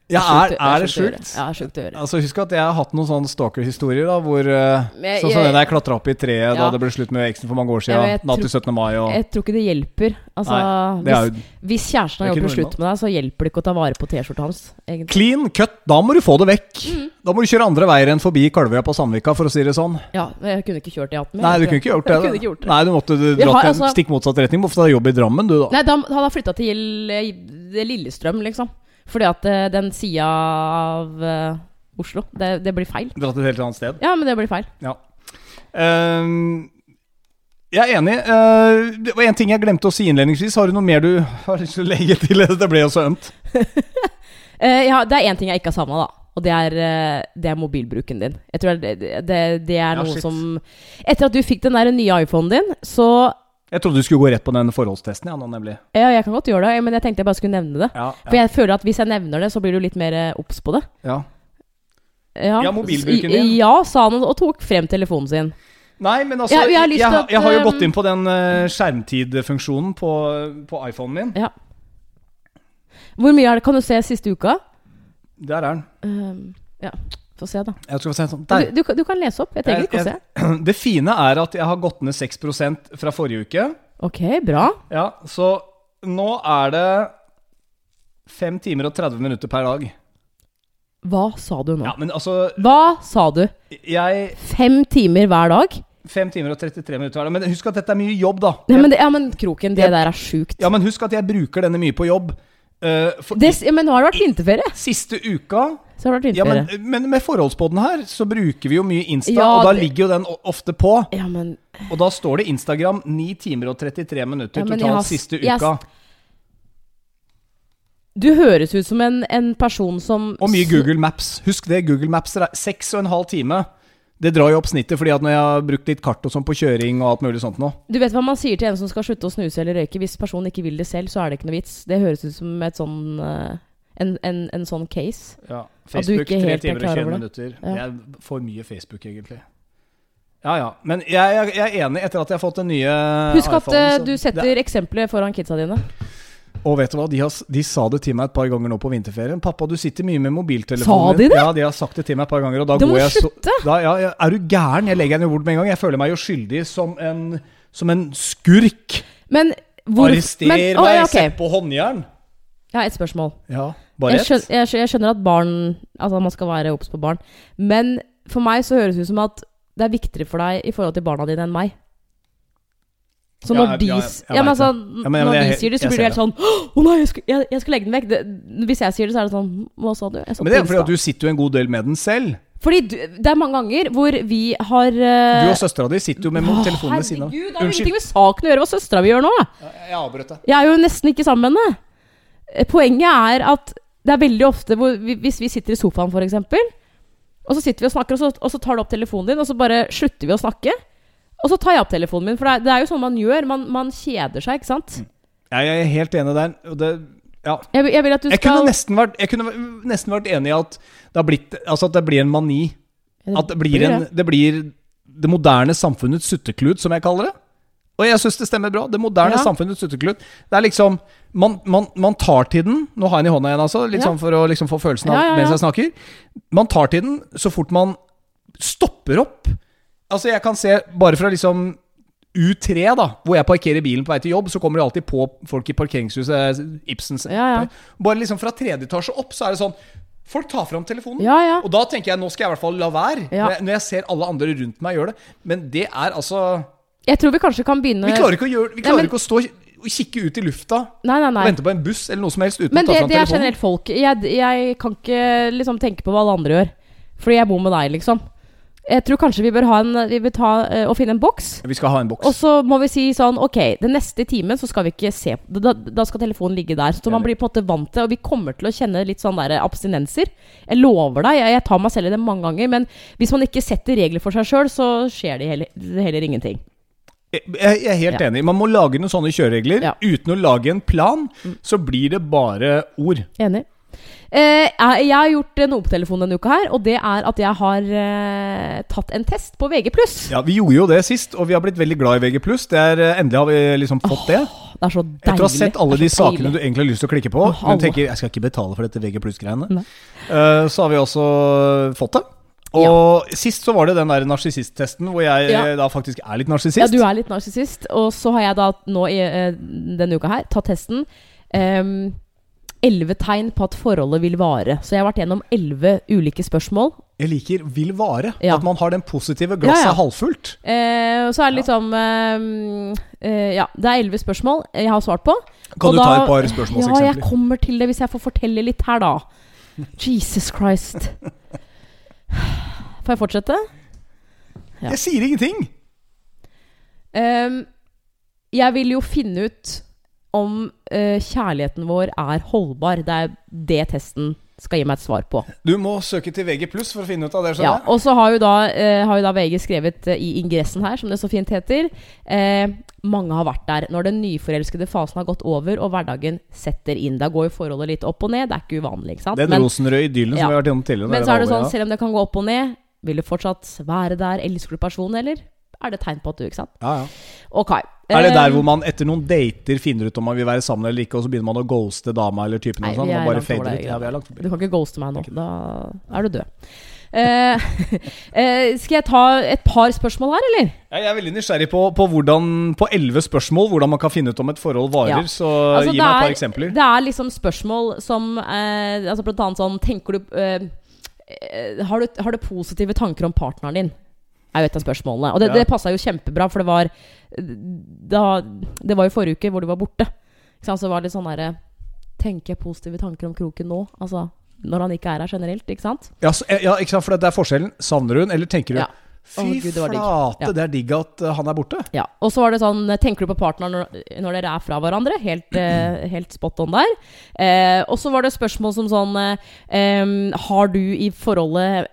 Ja, er, er det sjukt Ja, det er Ja, sjukt å gjøre. Altså Husk at jeg har hatt noen sånne stalker-historier. da Hvor eh, Sånn som jeg- den jeg klatra opp i treet da det ble slutt med eksen for mange år siden. Ja, Natt til 17. mai og Jeg tror ikke det hjelper. Altså, Nei, det hvis, hvis kjæresten har gjort det slutt med deg, så hjelper det ikke å ta vare på T-skjorta hans. Egentlig. Clean cut. Da må du få det vekk. Mm. Da må du kjøre andre veier enn forbi Kalvøya på Sandvika, for å si det sånn. Ja, jeg kunne ikke kjørt i 18 Nei, du kunne ikke gjort det. Jeg ikke gjort det. Nei, du måtte dratt i en altså- stikk motsatt retning. Hvorfor ta jobb i Drammen, du, da. Nei, da hadde han flytta til eh, Lillestrøm, liksom. Fordi at eh, den sida av eh, Oslo, det, det blir feil. Dratt et helt annet sted. Ja, men det blir feil. Ja. Um, jeg er enig. Uh, det var en ting jeg glemte å si innledningsvis. Har du noe mer du har lyst til å legge til? Det ble jo så ømt. uh, ja, det er én ting jeg ikke har savna, da. Og det er, det er mobilbruken din. Jeg tror det, det, det er Ja, noe shit. som Etter at du fikk den der nye iPhonen din, så Jeg trodde du skulle gå rett på den forholdstesten, ja, nå nemlig. Ja, jeg kan godt gjøre det, men jeg tenkte jeg bare skulle nevne det. Ja, For jeg føler at hvis jeg nevner det, så blir du litt mer eh, obs på det. ja. Ja, Ja, mobilbruken din. Ja, sa han og tok frem telefonen sin. Nei, men altså Ja, jeg, jeg har jeg, at, jeg har jo um, gått inn på den eh, skjermtidfunksjonen på, på iPhonen min. Ja. Hvor mye er det? Kan du se siste uka? Der er den. Um, ja, få se, da. Jeg se sånn. Du, du, du kan lese opp. Jeg trenger ikke å se. Det fine er at jeg har gått ned 6% fra forrige uke. Ok, bra. Ja, Så nå er det 5 timer og 30 minutter per dag. Hva sa du nå? Ja, men altså Hva sa du? Jeg Fem timer hver dag? 5 timer og 33 minutter hver dag. Men husk at dette er mye jobb, da. Nei, men, det, ja, men Kroken, det Jeg- der er sjukt. Ja, men husk at jeg bruker denne mye på jobb. Eh, for Des, ja, men nå har det vært vinterferie. Siste uka Så har det vært Ja, men, men med forholdspodden her, så bruker vi jo mye Insta, Ja, og da det- ligger jo den ofte på. Ja, men Og da står det Instagram 9 timer og 33 minutter totalt har- siste uka. Du høres ut som en, en person som Og mye Google Maps. Husk det, Google Maps er seks og en halv time. Det drar jo opp snittet, fordi at når jeg har brukt litt kart og sånn på kjøring og alt mulig sånt nå Du vet hva man sier til en som skal slutte å snuse eller røyke? Hvis personen ikke vil det selv, så er det ikke noe vits. Det høres ut som et sånn eh, en, en, en sånn case. ja. Facebook tre 3 er timer og klar 21 minutter. Ja. Det er for mye Facebook, egentlig. Ja ja. Men jeg, jeg, jeg er enig etter at jeg har fått den nye Husk at iPhonen, eh, du det- setter eksempler foran kidsa dine. Og vet du hva, de, har, de sa det til meg et par ganger nå på vinterferien. 'Pappa, du sitter mye med mobiltelefonen Sa de det? Ja, de har sagt det til meg et par ganger. Og da må går jeg så, da, ja, Er du gæren? Jeg legger henne bort med en gang. Jeg føler meg jo skyldig som en, som en skurk. Men hvor Arrester men, meg, å, ja, ok. sett på håndjern. Jeg har et spørsmål. Ja, bare ett. jeg, skjønner, jeg skjønner at barn Altså man skal være obs på barn. Men for meg så høres det ut som at det er viktigere for deg i forhold til barna dine enn meg. Så når de, ja, ja, men altså, men- når de sier det, så blir det helt sånn Å nei, jeg skal, jeg, jeg skal legge den vekk. Det, hvis jeg sier det, så er det sånn Hva sa du? Jeg så Men det er fordi at du sitter jo en god del med den selv. Fordi du, det er mange ganger hvor vi har uh, Du og søstera di sitter jo med å, telefonen ved siden av. Herregud, det har ingenting med saken å gjøre hva søstera mi gjør nå. Jeg avbrøt deg. Jeg er jo nesten ikke sammen med henne. Eh, Poenget er at det er veldig ofte hvor vi, Hvis vi sitter i sofaen, f.eks., og så sitter vi og snakker, og så, og så tar du opp telefonen din, og så bare slutter vi å snakke. Og så tar jeg opp telefonen min, for det er, det er jo sånn man gjør. Man, man kjeder seg, ikke sant? Jeg er helt enig der. Og det, ja. Jeg, jeg Jeg kunne skal nesten vært, jeg kunne nesten vært enig i at det, har blitt, altså at det blir en mani. At det blir, en, det blir det moderne samfunnets sutteklut, som jeg kaller det. Og jeg syns det stemmer bra. Det moderne Ja. samfunnets sutteklut. Det er liksom man, man, man tar til den Nå har jeg den i hånda igjen, altså. Litt Ja. sånn for å liksom få følelsen av mens jeg snakker. Man tar til den så fort man stopper opp. Altså, jeg kan se bare fra liksom U3, da, hvor jeg parkerer bilen på vei til jobb, så kommer det alltid på folk i parkeringshuset. Ibsens Ja, ja. Bare liksom fra tredje etasje opp, så er det sånn Folk tar fram telefonen. Ja, ja. Og da tenker jeg nå skal jeg i hvert fall la være. Ja. Når, jeg, når jeg ser alle andre rundt meg gjøre det. Men det er altså Jeg tror vi kanskje kan begynne Vi klarer ikke å, gjøre, vi Nei, klarer men- ikke å stå og kikke ut i lufta Nei, nei, og vente på en buss eller noe som helst uten Men å ta fram telefonen. Men det er generelt folk. Jeg, jeg kan ikke liksom tenke på hva alle andre gjør. Fordi jeg bor med deg, liksom. Jeg tror kanskje vi bør ha en Vi bør ta uh, finne en boks. Vi skal ha en boks. Og så må vi si sånn Ok, den neste timen så skal vi ikke se Da, da skal telefonen ligge der. Så man blir på en måte vant til Og vi kommer til å kjenne litt sånn der abstinenser. Jeg lover deg. Jeg, jeg tar meg selv i det mange ganger. Men hvis man ikke setter regler for seg sjøl, så skjer det heller, heller ingenting. Jeg, jeg er helt Ja. enig. Man må lage noen sånne kjøreregler. Ja. Uten å lage en plan, så blir det bare ord. Enig? Eh, jeg, har gjort noe på telefonen denne uka her, og det er at jeg har eh, tatt en test på VG+. Ja, Vi gjorde jo det sist, og vi har blitt veldig glad i VG+. Det er, eh, endelig har vi liksom fått det. Det er så deilig. Etter å ha sett alle de sakene du egentlig har lyst til å klikke på, oh, men tenker jeg skal ikke betale for dette VG pluss-greiene, Eh, så har vi også fått det. Og sist så var det den der narsissisttesten hvor jeg Ja. da faktisk er litt narsissist. Ja, du er litt narsissist. Og så har jeg da nå i denne uka her tatt testen. ehm, Elleve tegn på at forholdet vil vare. Så jeg har vært gjennom elleve ulike spørsmål. Jeg liker vil vare. Ja. At man har den positive glasset Ja, ja. halvfullt. Eh, og så er det liksom eh, Ja, det er elleve spørsmål jeg har svart på. Kan Og du ta et par Ja, jeg kommer til det hvis jeg får fortelle litt her, da. Jesus Christ. Får jeg fortsette? Ja. Jeg sier ingenting! Um, jeg vil jo finne ut om uh, kjærligheten vår er holdbar. Det er det testen skal gi meg et svar på. Du må søke til VG pluss for å finne ut av det. Ja, og så har jo da, uh, har jo da VG skrevet uh, i ingressen her, som det så fint heter eh, Mange har vært der når den nyforelskede fasen har gått over og hverdagen setter inn. Da går jo forholdet litt opp og ned. Det er ikke uvanlig, ikke sant? Den rosenrøde idyllen som vi har vært gjennom tidligere. Men så er det sånn, ja. selv om det kan gå opp og ned, vil du fortsatt være der? Elsker du personen, eller er det tegn på at du Ikke sant? ja, ja. Ok. Er det der Eh, hvor man etter noen dater finner ut om man vil være sammen eller ikke, og så begynner man å ghoste dama eller typen Nei, og sånn? Og bare. Ja, vi er langt forbi. Du kan ikke ghoste meg nå. Da er du død. Eh, eh, skal jeg ta et par spørsmål her, eller? Jeg er veldig nysgjerrig på, på hvordan På elleve spørsmål hvordan man kan finne ut om et forhold varer. Ja. Så Altså, gi meg et par er- eksempler. Det er liksom spørsmål som eh, altså Blant annet sånn Tenker du har, du har du positive tanker om partneren din? Er jo et av spørsmålene. Og det, Ja. det passa jo kjempebra, for det var da, Det var jo forrige uke hvor du var borte. Så det var litt sånn derre Tenker jeg positive tanker om kroken nå? Altså når han ikke er her generelt, ikke sant? Ja, så, ja, ikke sant, for det er forskjellen. Savner hun, eller tenker du Ja. Fy oh, Gud, det flate, Ja. det er digg at uh, han er borte. Ja, og så var det sånn Tenker du på partneren når, når dere er fra hverandre? Helt, eh, helt spot on der. Eh, og så var det spørsmål som sånn eh, Har du i forholdet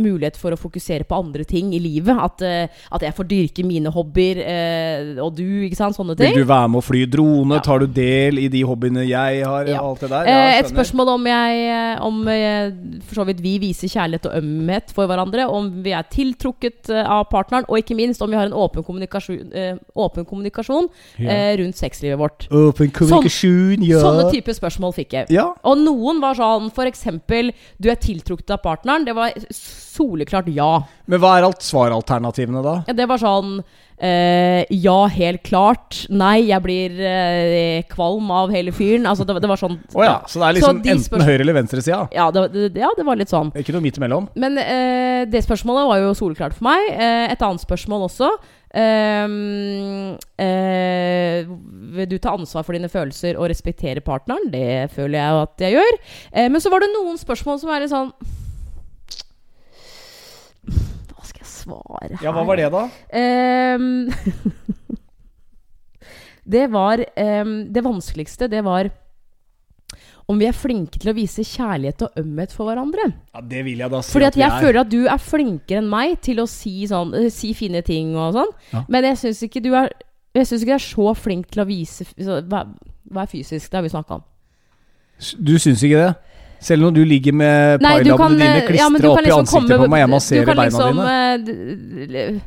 mulighet for å fokusere på andre ting i livet? At, eh, at jeg får dyrke mine hobbyer, eh, og du, ikke sant? Sånne ting. Vil du være med å fly drone? Ja. Tar du del i de hobbyene jeg har? Ja. Alt det der? Eh, et spørsmål om jeg eh, Om eh, for så vidt vi viser kjærlighet og ømhet for hverandre. Om vi er tiltrukket eh, av partneren, og ikke minst om vi har en åpen kommunikasjon, eh, åpen kommunikasjon Ja. eh, rundt sexlivet vårt. Åpen kommunikasjon, ja. Sånne type spørsmål fikk jeg. ja. Og noen var sånn eksempel Du er tiltrukket av partneren. Det var soleklart ja. Men hva er alt svaralternativene da? ja det var sånn eh, Ja, helt klart. Nei, jeg blir uh, kvalm av hele fyren. Altså, det, det var sånn oh, ja, så det er liksom de enten høyre eller venstresida? Ja, det, det, ja, det var litt sånn. Ikke noe midt imellom? Men uh, det spørsmålet var jo soleklart for meg. Et annet spørsmål også. Ehm, eh, vil du ta ansvar for dine følelser og respektere partneren? Det føler jeg at jeg gjør. Men så var det noen spørsmål som er litt sånn Svare her? Ja, hva var det da? Um, det var um, Det vanskeligste, det var om vi er flinke til å vise kjærlighet og ømhet for hverandre. Ja, Det vil jeg da si Fordi at vi jeg er. føler at du er flinkere enn meg til å si, sånn, eh, si fine ting og sånn. Ja. Men jeg syns ikke du er Jeg synes ikke du er så flink til å vise så, hva, hva er fysisk? Det har vi snakka om. Du syns ikke det? Selv når du ligger med pailabbene dine klistra ja, men klistra du opp kan i liksom ansiktet komme- på meg, jeg du masserer liksom, beina liksom, dine. eh,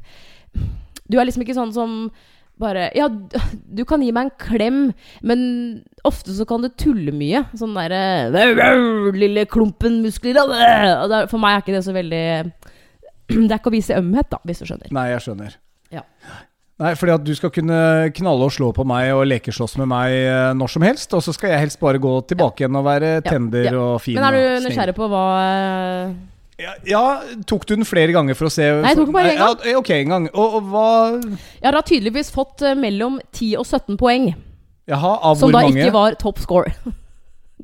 Du er liksom ikke sånn som bare Ja, du kan gi meg en klem, men ofte så kan du tulle mye. Sånn derre Lille klumpen muskler det- det er- For meg er ikke det så veldig Det er ikke å vise ømhet, da, hvis du skjønner. Nei, jeg skjønner. Ja. Nei, fordi at du skal kunne knalle og slå på meg og lekeslåss med meg eh, når som helst, og så skal jeg helst bare gå tilbake igjen og være tender ja. og fin. Men er du nysgjerrig på hva eh, Ja, ja, tok du den flere ganger for å se Nei, jeg tok den bare en gang. Ja, ok, en gang. Og, og hva Jeg har da tydeligvis fått eh, mellom 10 og 17 poeng, Jaha, av som hvor da ikke var top score.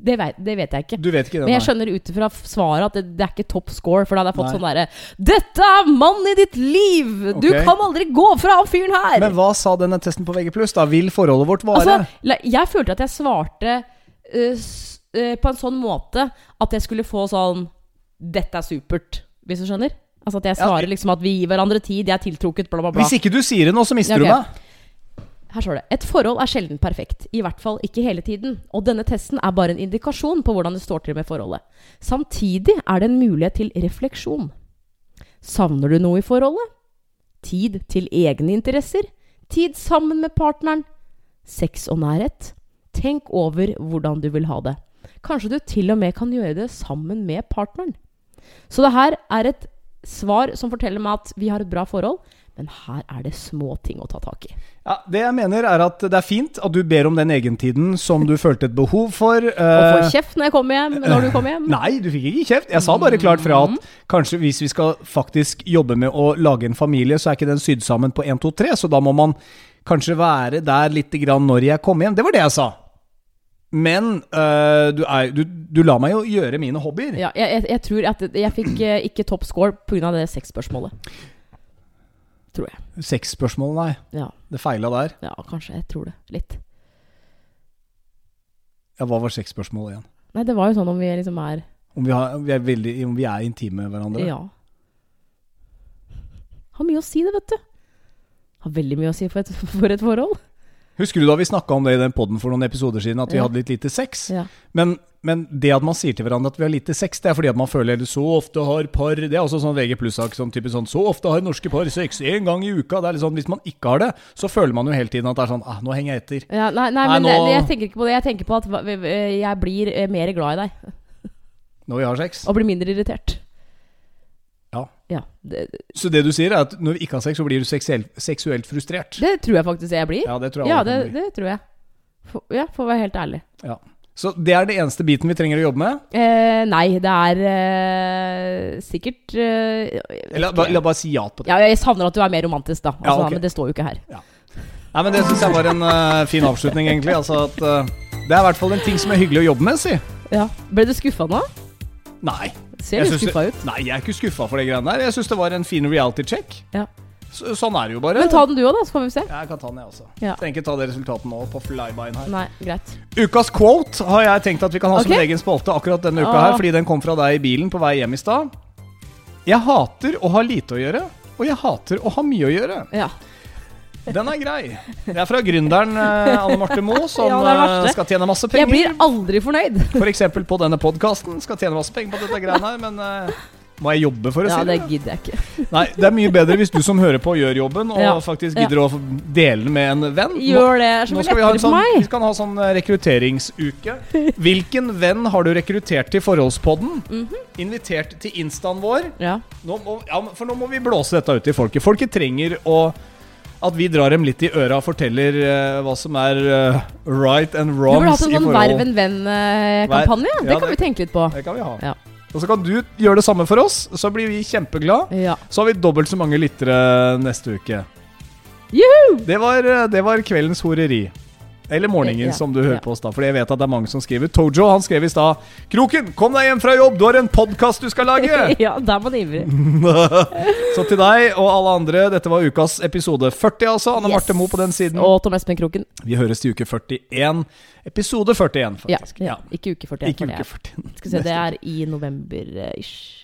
Det vet, det vet jeg ikke. Du vet ikke det, Men jeg skjønner ut ifra svaret at det, det er ikke top score, for da hadde jeg fått Nei. sånn derre 'Dette er mannen i ditt liv! Du kan aldri gå fra han fyren her!' Men hva sa denne testen på VG+, da? Vil forholdet vårt vare? altså, jeg følte at jeg svarte uh, eh, på en sånn måte at jeg skulle få sånn 'Dette er supert', hvis du skjønner? Altså at jeg svarer liksom at vi gir hverandre tid, jeg er tiltrukket, bla, bla, bla. Hvis ikke du sier det nå, så mister Ja, okay. du meg. Her står det Et forhold er sjelden perfekt, i hvert fall ikke hele tiden. Og denne testen er bare en indikasjon på hvordan det står til med forholdet. Samtidig er det en mulighet til refleksjon. Savner du noe i forholdet? Tid til egne interesser? Tid sammen med partneren? Sex og nærhet? Tenk over hvordan du vil ha det. Kanskje du til og med kan gjøre det sammen med partneren. Så det her er et svar som forteller meg at vi har et bra forhold, men her er det små ting å ta tak i. Ja, det jeg mener er at det er fint at du ber om den egentiden som du følte et behov for. Og eh, får kjeft når jeg kommer hjem, når du kommer hjem. Nei, du fikk ikke kjeft. Jeg sa bare klart fra at kanskje hvis vi skal faktisk jobbe med å lage en familie, så er ikke den sydd sammen på 1, 2, 3, så da må man kanskje være der litt grann når jeg kommer hjem. Det var det jeg sa. Men øh, du, er, du, du lar meg jo gjøre mine hobbyer. Ja, jeg, jeg, jeg tror at jeg fikk eh, ikke topp score pga. det sexspørsmålet. Tror jeg. Sexspørsmål, nei. Ja, Det feila der. ja, kanskje. Jeg tror det. Litt. Ja, hva var sexspørsmålet igjen? Nei, det var jo sånn om vi liksom er Om vi, har, vi, er, veldig, om vi er intime med hverandre? Ja. Har mye å si, det, vet du. Har veldig mye å si for et, for et forhold. Husker du da vi snakka om det i den poden for noen episoder siden, at vi Ja. hadde litt lite sex? Ja. Men, men det at man sier til hverandre at vi har lite sex, det er fordi at man føler eller så ofte har par Det er også sånn VG pluss-sak sånn typisk sånn Så ofte har norske par sex én gang i uka. Det er litt sånn, Hvis man ikke har det, så føler man jo hele tiden at det er sånn ah, Nå henger jeg etter. Ja, nei, nei, Nei, men det, nå- jeg tenker ikke på det. Jeg tenker på at eh, jeg blir eh, mer glad i deg. Når vi har sex. Og blir mindre irritert. Ja. Ja, det, Så det du sier, er at når vi ikke har sex, så blir du seksuelt, seksuelt frustrert. det tror jeg faktisk jeg blir. Ja, det tror jeg Ja, det, det tror jeg. For, ja, for å være helt ærlig. Ja. Så det er det eneste biten vi trenger å jobbe med? Eh, nei, det er eh, sikkert eh, la, ikke- la, bare si ja på det. Ja, jeg savner at du er mer romantisk, da. Altså, Ja, okay. Men det står jo ikke her. Nei, men Det syns jeg var en uh, fin avslutning, egentlig. Altså at uh, Det er i hvert fall en ting som er hyggelig å jobbe med, si. Ja. Ble du skuffa nå? Nei. Ser litt skuffa ut. Nei, jeg er ikke skuffa for det greiene der. Jeg syns det var en fin reality check. Ja. Så, sånn er det jo bare. Men ta den du òg, da, så får vi se. Jeg kan ta den, jeg også. Ja. Trenger ikke ta det resultatet nå på flybyen her. Nei, greit. Ukas quote har jeg tenkt at vi kan ha som Ok. en egen spalte akkurat denne uka Ah. her, fordi den kom fra deg i bilen på vei hjem i stad. Jeg hater å ha lite å gjøre, og jeg hater å ha mye å gjøre. Ja. Den er grei. Det er fra gründeren eh, Anne Marte Moe, som Ja, eh, skal tjene masse penger. Jeg blir aldri fornøyd. F.eks. på denne podkasten. Skal tjene masse penger på dette greiene her, men eh, må jeg jobbe for å Ja, si det Ja, det? gidder jeg ikke. Nei, det er mye bedre hvis du som hører på, gjør jobben, og Ja. faktisk gidder å dele den med en venn. Gjør det. Er så Nå skal vi ha en for sånn, vi skal ha sånn rekrutteringsuke. Hvilken venn har du rekruttert til Forholdspodden? Mhm. Invitert til instaen vår? Ja. Nå må, ja, for nå må vi blåse dette ut til folket. Folket trenger å at vi drar dem litt i øra og forteller uh, hva som er uh, right and Du burde hatt en sånn. Verv en venn-kampanje. Ja, det kan det- vi tenke litt på. Det kan vi ha. Ja. Og så kan du gjøre det samme for oss, så blir vi kjempeglade. Ja. Så har vi dobbelt så mange lyttere neste uke. Juhu! Det var, eh, det var kveldens horeri. Eller morgenen, Ja, som du hører ja. på oss da. For jeg vet at det er mange som skriver. Tojo han skrev i stad 'Kroken, kom deg hjem fra jobb, du har en podkast du skal lage!' ja, der var man ivrig. Så til deg og alle andre, dette var ukas episode 40, altså. Anne Marte Yes. Moe på den siden. Og Tom Espen Kroken. Vi høres til uke 41. Episode 41, faktisk. ja. Ikke uke 41. Ikke uke er- 41. Skal vi se, det er i november-ish.